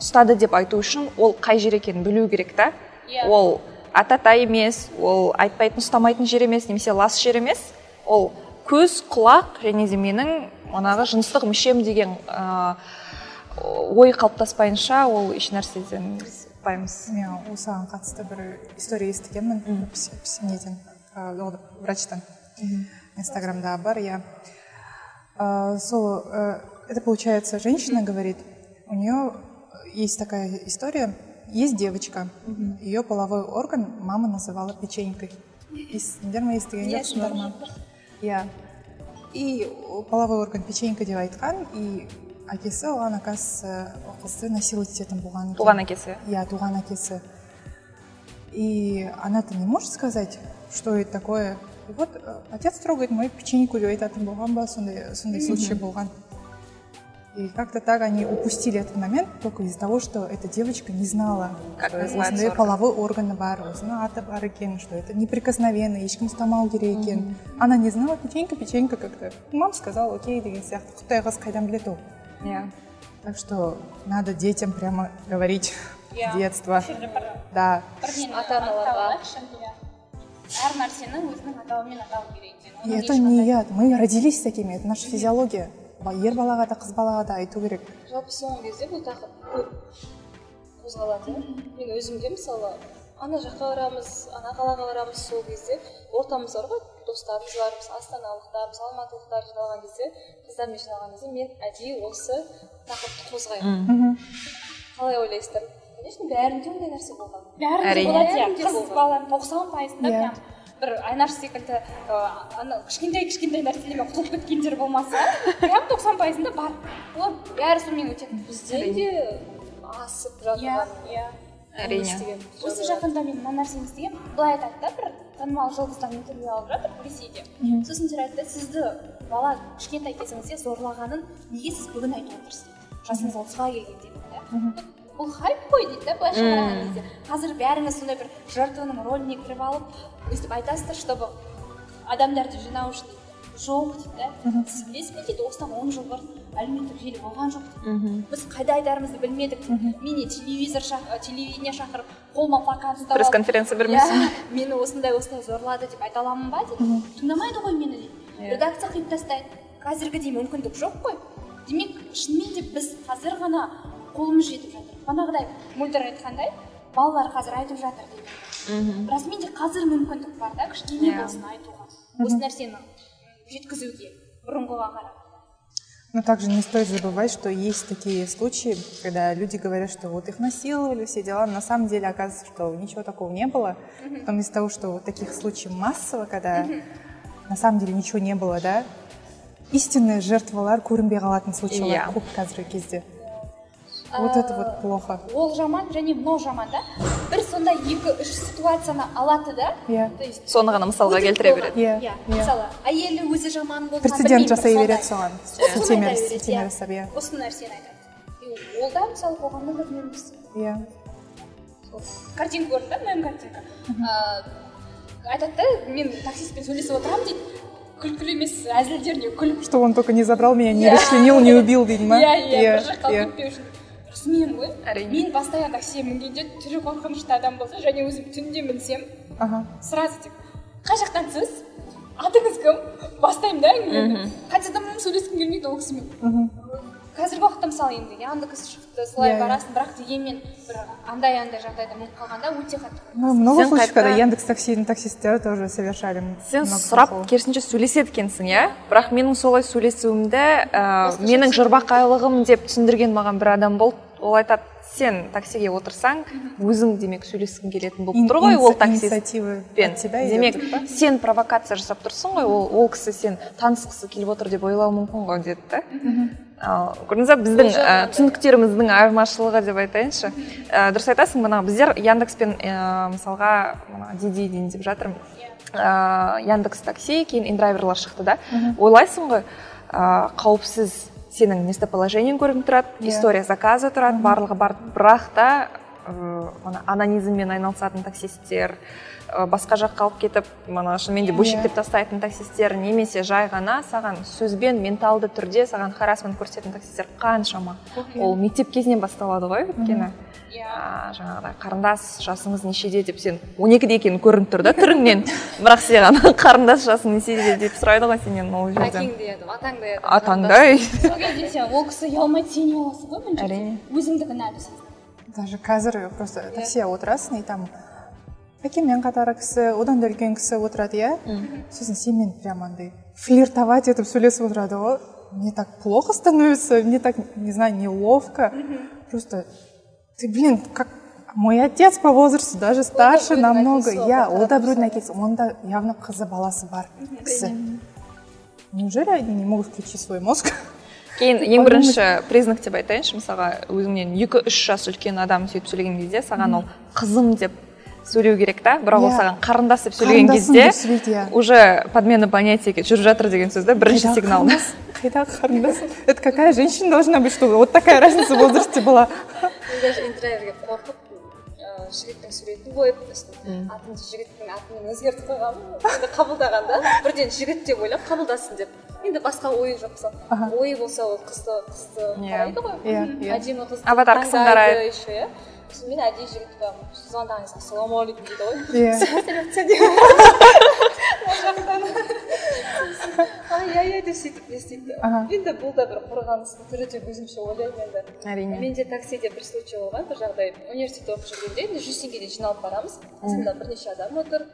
ұстады деп айту үшін ол қай жер екенін білу керек та. Иә. ол атата емес ол айтпайтын ұстамайтын жер емес немесе лас жер емес. Ол көз құлақ және де менің манағы жыныстық мүшем деген ә, ой қалыптаспайынша ол ешнәрседен ұтпаймыз мен осыған қатысты бір история естігенмін. Неден ол врачтан. Инстаграмда бар иә. Сол это получается женщина говорит у нее есть такая история. есть девочка ее половой орган мама называла печенькой естіңдер ме естіген жоқсыңдар ма иә и половой орган печенька деп айтқан и әкесі оған оказывается ол қызды насиловать ететін болған екен. туған әкесі Я туған әкесі. И она-то не может сказать, что это такое. И вот э, отец трогает мою печеньку деп айтатын болған ба сондай сондай случай болған. И как-то так они упустили этот момент только из-за того, что эта девочка не знала, Как что называется осындай орган. половой органы бар, осындай аты бар екен, что это неприкосновенно, ешкім ұстамау керек екен. Она не знала, печенька, печенька как-то. Мама сказала, окей, деген сияқты. Құттай қыз қайдан біледі ол. иә Так что надо детям прямо говорить Иә. с детства. осы жерде бір Да. бір нені Ата-аналарға. анықтап алайықшы. Иә. әр нәрсені өзінің атауымен атау керек екен И Оның это не ешқандай- яд. Мы родились такими, это наша физиология. Ер балаға да қыз балаға да айту керек. Жалпы соңғы кезде бұл тақырып көп қозғалады иә мен өзім де мысалы ана жаққа барамыз ана қалаға барамыз сол кезде ортамыз бар ғой достарымыз бар мысалы астаналықтар мысалы алматылықтар жиналған кезде қыздармен жиналған кезде мен әдейі осы тақырыпты қозғаймын. Қалай ойлайсыздар? Конечно бәрінде ондай нәрсе болған. Бәрінде болады иә. Бәрінде қыз баланың тоқсан пайызында Иә. прям бір айнаш секілді ана кішкентай кішкентай нәрселермен құтылып кеткендер болмаса прям тоқсан пайызында бар. Олар бәрі сонымен өтеді. Бізден де асып иә жатырған иә. Әрине. осы жақында мен мына нәрсені естігемін былай айтады да бір танымал жұлдыздан интервью алып жатыр ресейде. Сосын сіздер айтты сізді бала кішкентай кезіңізде зорлағанын неге сіз бүгін айтып отырсыз дейді жасыңыз отызға келгенде дейді да. Бұл хайп қой дейді да былайша қараған кезде. Қазір бәріңіз сондай бір жертваның рөліне кіріп алып өйстіп айтасыздар чтобы адамдарды жинау үшін дейді жоқ дейді да. Сіз білесіз бе дейді осыдан он жыл бұрын әлеуметтік желі болған жоқ дейді. Біз қайда айтарымызды білмедік. Дейді мені телевизор телевидение шақырып қолыма плакат ұстап пресс конференция бермесін иә (laughs) мені осындай осындай зорлады деп айта аламын ба дейді. Тыңдамайды ғой мені дейді. Иә. редакция қиып тастайды. Қазіргідей мүмкіндік жоқ қой. Демек шынымен де біз қазір ғана қолымыз жетіп жатыр бағанағыдай мөлдір айтқандай балалар қазір айтып жатыр дейді расымен де қазір мүмкіндік бар да кішкене Иә. болсын айтуға осы нәрсені жеткізуге бұрынғыға қарап Но также не стоит забывать, что есть такие случаи, когда люди говорят, что вот их насиловали, все дела. На самом деле оказывается, что ничего такого не было. Потом из-за того, что вот таких случаев массово, когда на самом деле ничего не было, да, истинные жертвалар көрінбей қалатын случайлар Иә. көп қазіргі кезде. Вот это вот плохо. ол жаман және мынау жаман да бір сондай екі үш ситуацияны алады да Иә. то есть соны ғана мысалға келтіре береді Иә, иә иә. мысалы әйелі өзі жаман болған Прецедент жасай береді соған. Сілтеме иә. жасап, иә. осы нәрсені айтады И ол да мысалы қоғамның бір нөмірісі Иә. картинка көрдім да мем картинка ыыы, айтады да мен таксистпен сөйлесіп отырамын дейді күлкілі емес әзілдеріне күліп Что он только не забрал меня, не Иә. расчленил, не убил, дейді ма? иә иә бір жаққа иә. кетпеу үшін расымен ғой. Әрине. мен постоянно таксиге мінгенде түрі қорқынышты адам болса және өзім түнде мінсем Ага. сразу типа қай жақтан сіз? Атыңыз кім? бастаймын да әңгімені. Қайтадан адаммен сөйлескім келмейді ол кісімен. Қазіргі уақытта мысалы енді яндекс шықты солай Иә, иә. барасың бірақ дегенмен бір андай андай жағдайда мініп қалғанда өте қатты Ну, много случаев, когда Яндекс такси таксисттері тоже совершали сен сұрап керісінше сөйлеседі екенсің иә? Бірақ менің солай сөйлесуімді ә, менің жырбақайлығым деп түсіндірген маған бір адам болды. Ол айтады сен таксиге отырсаң өзің демек сөйлескің келетін болып тұр ғой ол таксистпен демек сен провокация жасап тұрсың ғой ол, ол кісі сен танысқысы келіп отыр деп ойлауы мүмкін ғой деді да. Ал көрдіңіз ба біздің ә, түсініктеріміздің айырмашылығы деп айтайыншы. Ә, дұрыс айтасың мына біздер яндекспен ә, мысалға мына диди дейін деп жатырмын. Ә, яндекс такси кейін индрайверлар шықты да. Ойлайсың ғой ә, қауіпсіз сенің местоположениең көрініп тұрады Иә. история заказа тұрады барлығы бар бірақ та мына анонизммен айналысатын таксисттер басқа жаққа алып кетіп мына шынымен де бөлшектеп тастайтын таксисттер немесе жай ғана саған сөзбен менталды түрде саған харасмент көрсететін таксисттер қаншама. Ол мектеп кезінен басталады ғой өйткені. А, жаңағыдай қарындас жасыңыз нешеде деп сен он екіде екенің көрініп тұр да түріңнен. (laughs) Бірақ саған (laughs) қарындас жасың нешеде деп сұрайды ғой сенен ол жерде атаңды ядым атаңдай. Сол кезде сен ол кісі ұялмайды сен ұяласың ғой. Әрине. өзіңді кінәлі сезінесің. Даже қазір просто таксия отырасың и там. Әкеммен қатар кісі одан да үлкен кісі отырады иә сосын сенімен прям андай флиртовать етіп сөйлесіп отырады ғой мне так плохо становится мне так не знаю неловко. Просто ты блин как мой отец по возрасту даже старше намного. иә ол да біреудің әкесі онда явно қызы баласы бар кісі неужели они не могут включить свой мозг? Кейін ең бірінші признак деп айтайыншы мысалға өзіңнен екі үш жас үлкен адам сөйтіп сөйлеген кезде саған ол қызым деп сөйлеу керек та бірақ ол Иә. саған қарындас деп сөйлеген кезде иә. уже подмена понятия жүріп жатыр деген сөз да бірінші сигнал қарындас? қайдағы қарындас это какая женщина должна быть чтобы вот такая разница в возрасте была мен даже интервьюге қорқып жігіттің суретін қойып сосын атымды жігіттің атымен өзгертіп қойғанмын. Енді қабылдағанда бірден жігіт деп ойлап қабылдасын деп. Енді басқа ойы жоқ мысалы. Ойы болса ол қызды қызды Иә. қарайды ғой. Иә, иә. әдемі қызды Аватар таңдайды қарайды. еще иә. Сосын мен әдейі жігіт қоямын звондаңыз ассалаумағалейкум дейді ғой. Иә. Сәлеметсің деп ай ай ай деп сөйтіп не істейді Аха. енді бұл да бір қорғаныстың түрі деп өзімше ойлаймын енді. Әрине. Менде таксиде бір случай болған бір жағдай. Университетте оқып жүргенде енді жүз теңгеден жиналып барамыз. Қасымда бірнеше адам отыр.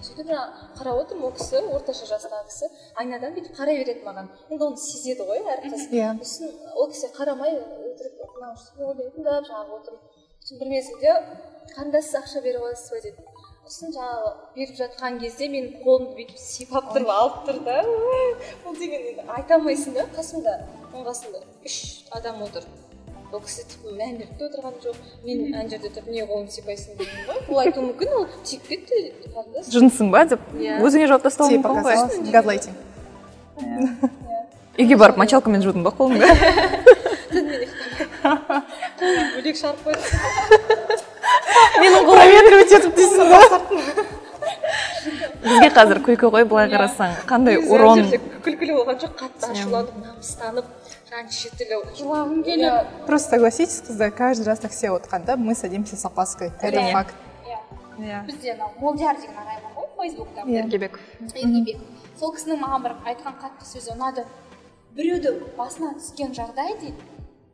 Сөйтіп жаңағы қарап отырмын ол кісі орташа жастағы кісі. Айнадан бүйтіп қарай береді маған. Енді оны сезеді ғой әр қыз Иә. сосын ол кісі қарамай өтірік ойын тыңдап жаңағы отырып сосын бір мезгілде қарындас сіз ақша бере аласыз ба? деді сосын жаңағы беріп жатқан кезде менің қолымды бүйтіп сипап тұрып алып тұр да. Ол деген енді айта алмайсың да қасымда оның қасында үш адам отыр. Ол кісі типа мән беріп те отырған жоқ. Мен ана жерде тұрып не қолымды сипайсың деген ғой. Ол айтуы мүмкін ол тиіп кетті қарындас. Жынсың ба деп Иә. өзіңе жауап тастауы мүмкін ғой. газлайтинг үйге барып мочалкамен жудың ба қолыңды (laughs) (laughs) бөлек шығарып қойды (laughs) менің қолым проветривать етіп дейсің ба бізге қазір күлкі ғой былай қарасаң. Қандай урон? күлкілі болған жоқ қатты ашуланып намыстанып жаңағы неше түрлі жылағым келіп просто согласитесь қыздар каждый раз таксия отырғанда мы садимся с опаской. Это Иә. факт. Иә бізде анау молдияр деген ағай бар ғой фейсбукта. Ергебеков ергебек сол кісінің маған бір айтқан қатты сөзі ұнады. Біреуді басына түскен жағдай дейді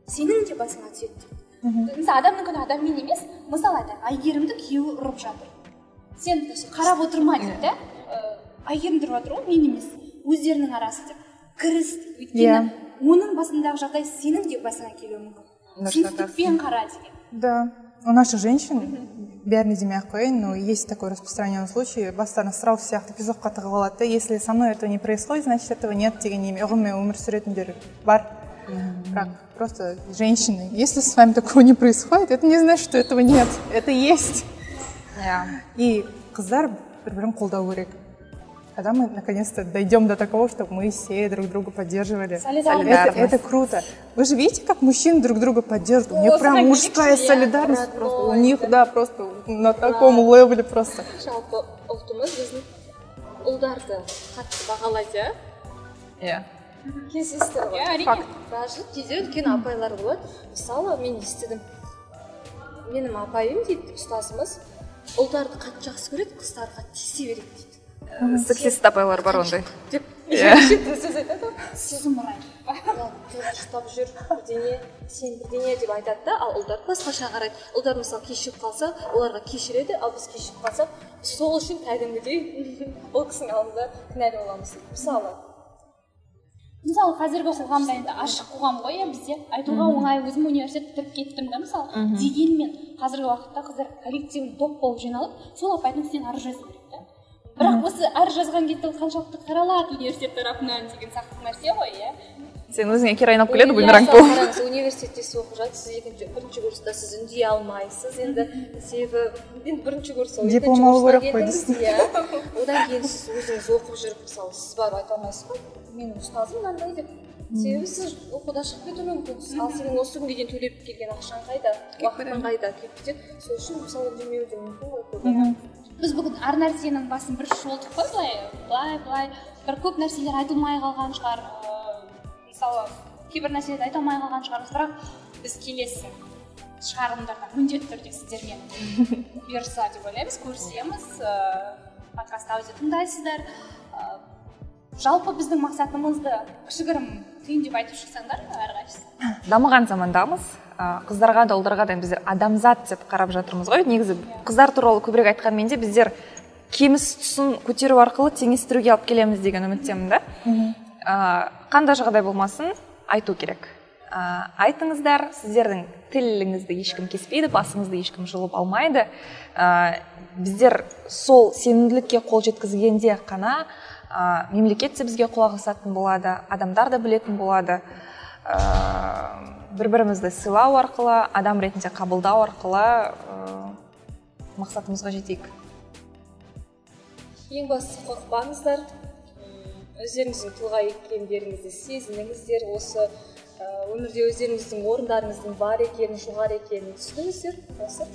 сенің де басыңа түседі дейді мысалы адамның күні адаммен емес мысалы айтайық әйгерімді күйеуі ұрып жатыр. Сен қарап отырма дейді да? Э, әйгерім тұрып жатыр ғой мен емес өздерінің арасы деп. Кіріс өйткені оның басындағы жағдай сенің де басыңа келуі мүмкін. Түсіністікпен қара деген. Да. У наших женщин бәріне демей ақ қояйын но есть такой распространенный случай бастарына сразу сияқты эпизодқа тығып алады да. Если со мной этого не происходит значит этого нет деген ұғыммен өмір сүретіндер бар. бірақ просто женщины если с вами такого не происходит это не значит что этого нет это есть иә и қыздар бір бірін қолдау керек когда мы наконец-то дойдем до такого, чтобы мы все друг друга поддерживали. Это, Солидарность. это круто. Вы же видите, как мужчины друг друга поддерживают? У них О, прям смотри, мужская я солидарность родной, просто. У них, да, просто на таком левеле просто. жалпы ұлтымыз біздің ұлдарды қатты бағалайды иә иә кездестір ғой иә әрине даже кейде үлкен апайлар болады мысалы мен естідім менің апайым дейді ұстазымыз ұлдарды қатты жақсы көреді қыздарға тиісе береді дейді. Сексист апайлар бар ондай. деп сөз айтады. Ғой «Иә, ұстап жүр бірдеңе сен бірдеңе деп айтады да ал ұлдар басқаша қарайды. Ұлдар мысалы кешігіп қалса оларға кешіреді ал біз кешігіп қалсақ сол үшін кәдімгідей (laughs) ол кісінің алдында кінәлі боламыз. Мысалы мысалы қазіргі қоғамда енді ашық қоғам ғой иә бізде. Айтуға оңай өзім университет бітіріп кеттім да мысалы. Дегенмен қазіргі уақытта қыздар коллективный топ болып жиналып сол апайдың үстінен арыз жазу керек та бірақ осы арыз жазған кезде ол қаншалықты қаралады университет тарапынан деген сияқты нәрсе ғой иә. Сен өзіңе кері айналып келеді бумеранг болып қараңыз университетте сіз оқып жатырсыз сіз екінші бірінші курста сіз үндей алмайсыз. Енді себебі енді бірінші курс ол Диплом алу керек қой дейсің. иә. Одан кейін сіз өзіңіз оқып жүріп мысалы сіз барып айта алмайсыз ғой менің ұстазым мынандай деп. Себебі сіз оқудан шығып кетуі мүмкінсіз ал сенің осы күнге дейін төлеп келген ақшаң қайда уақытың қайда келіп кетеді сол үшін мысалы жүрмеуі де мүмкін ғой көбі біз бүгін әр нәрсенің басын бір шолдық қой былай былай былай. Бір көп нәрселер айтылмай қалған шығар. Мысалы кейбір нәрселерді айта алмай қалған шығармыз бірақ біз келесі шығарылымдарда міндетті түрде сіздермен (laughs) бұйырса деп ойлаймыз көрісеміз ыыы подкаст аудио тыңдайсыздар. Ыыы жалпы біздің мақсатымызды кішігірім түйіндеп айтып шықсаңдар әрқайсысы дамыған замандамыз. Ә, қыздарға да ұлдарға да біздер адамзат деп қарап жатырмыз ғой. Негізі қыздар туралы көбірек айтқанмен де біздер кеміс тұсын көтеру арқылы теңестіруге алып келеміз деген үміттемін да. Қандай жағдай болмасын айту керек. Ә, айтыңыздар сіздердің тіліңізді ешкім кеспейді басыңызды ешкім жұлып алмайды. Ә, біздер сол сенімділікке қол жеткізгенде қана ә, мемлекет те бізге құлақ асатын болады адамдар да білетін болады. Ә, бір бірімізді сыйлау арқылы адам ретінде қабылдау арқылы ә, мақсатымызға жетейік. Ең бастысы қорықпаңыздар. Өздеріңіздің тұлға екендеріңізді сезініңіздер. Осы өмірде өздеріңіздің орындарыңыздың бар екенін жоғары екенін түсініңіздер осы.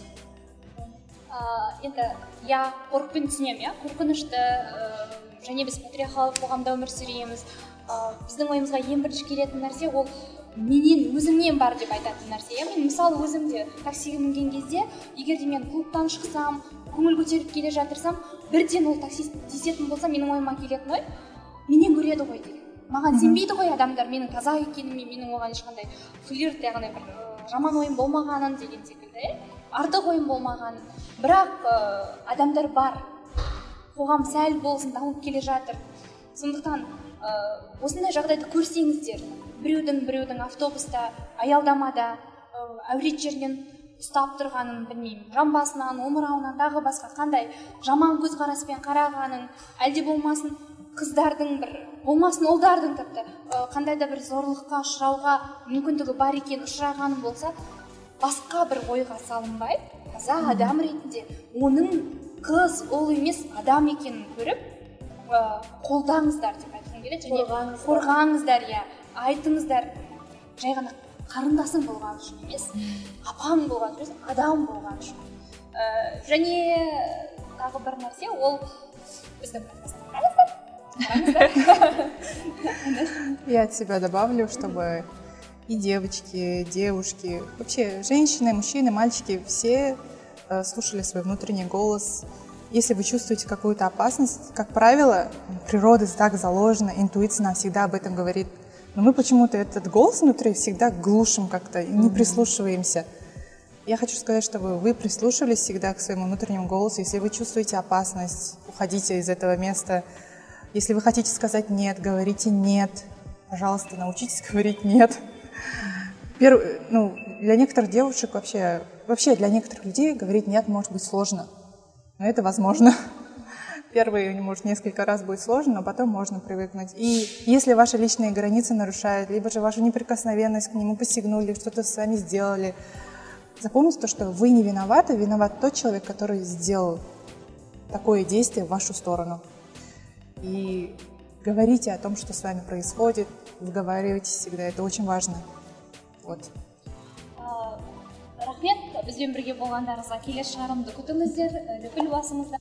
Енді иә қорықпен түсінемін иә? Қорқынышты және біз патриархалдық қоғамда өмір сүреміз. Біздің ойымызға ең бірінші келетін нәрсе ол менен өзімнен бар деп айтатын нәрсе иә? Мен мысалы өзім де таксиге мінген кезде егер де мен клубтан шықсам көңіл көтеріп келе жатырсам бірден ол таксист тиісетін болса менің ойыма келетін ой. Менен көреді ғой деген маған сенбейді ғой адамдар менің таза екеніме менің оған ешқандай флирт яғни бір жаман ойым болмағанын деген секілді иә артық ойым болмағанын бірақ ы, адамдар бар. Қоғам сәл болсын дамып келе жатыр. Сондықтан ы, осындай жағдайды көрсеңіздер. Біреудің біреудің автобуста аялдамада ы, әурет жерінен ұстап тұрғанын білмеймін. Жамбасынан омырауынан тағы басқа қандай жаман көзқараспен қарағанын әлде болмасын қыздардың бір болмасын ұлдардың тіпті. Қандай да бір зорлыққа ұшырауға мүмкіндігі бар екенін ұшырағаным болса басқа бір ойға салынбай таза адам ретінде оның қыз ұл емес адам екенін көріп қолдаңыздар деп айтқым келеді. Және Қорғаңыздар. иә айтыңыздар. Жай ғана қарындасың болған үшін емес апаң болған үшін адам болған үшін. Ә, және тағы бір нәрсе ол біздің подкастты Я от себя добавлю, чтобы и девочки, девушки, вообще женщины, мужчины, мальчики, все э, слушали свой внутренний голос. Если вы чувствуете какую-то опасность, как правило, природа так заложена, интуиция нам всегда об этом говорит. Но мы почему-то этот голос внутри всегда глушим как-то и не прислушиваемся. Я хочу сказать, чтобы вы прислушивались всегда к своему внутреннему голосу. Если вы чувствуете опасность, уходите из этого места. Если вы хотите сказать «нет», говорите «нет». Пожалуйста, научитесь (laughs) говорить «нет». Перв- ну, для некоторых девушек вообще, вообще для некоторых людей говорить «нет» может быть сложно. Но это возможно. (laughs) Первые, может, несколько раз будет сложно, но потом можно привыкнуть. И если ваши личные границы нарушают, либо же вашу неприкосновенность к нему посягнули, что-то с вами сделали, запомните то, что вы не виноваты, виноват тот человек, который сделал такое действие в вашу сторону И говорите о том, что с вами происходит, выговаривайтесь всегда, это очень важно. Вот. Ә, рахмет бізбен бірге болғандарыңызға келесі шығарылымды күтіңіздер і, лүпіл басыңыздар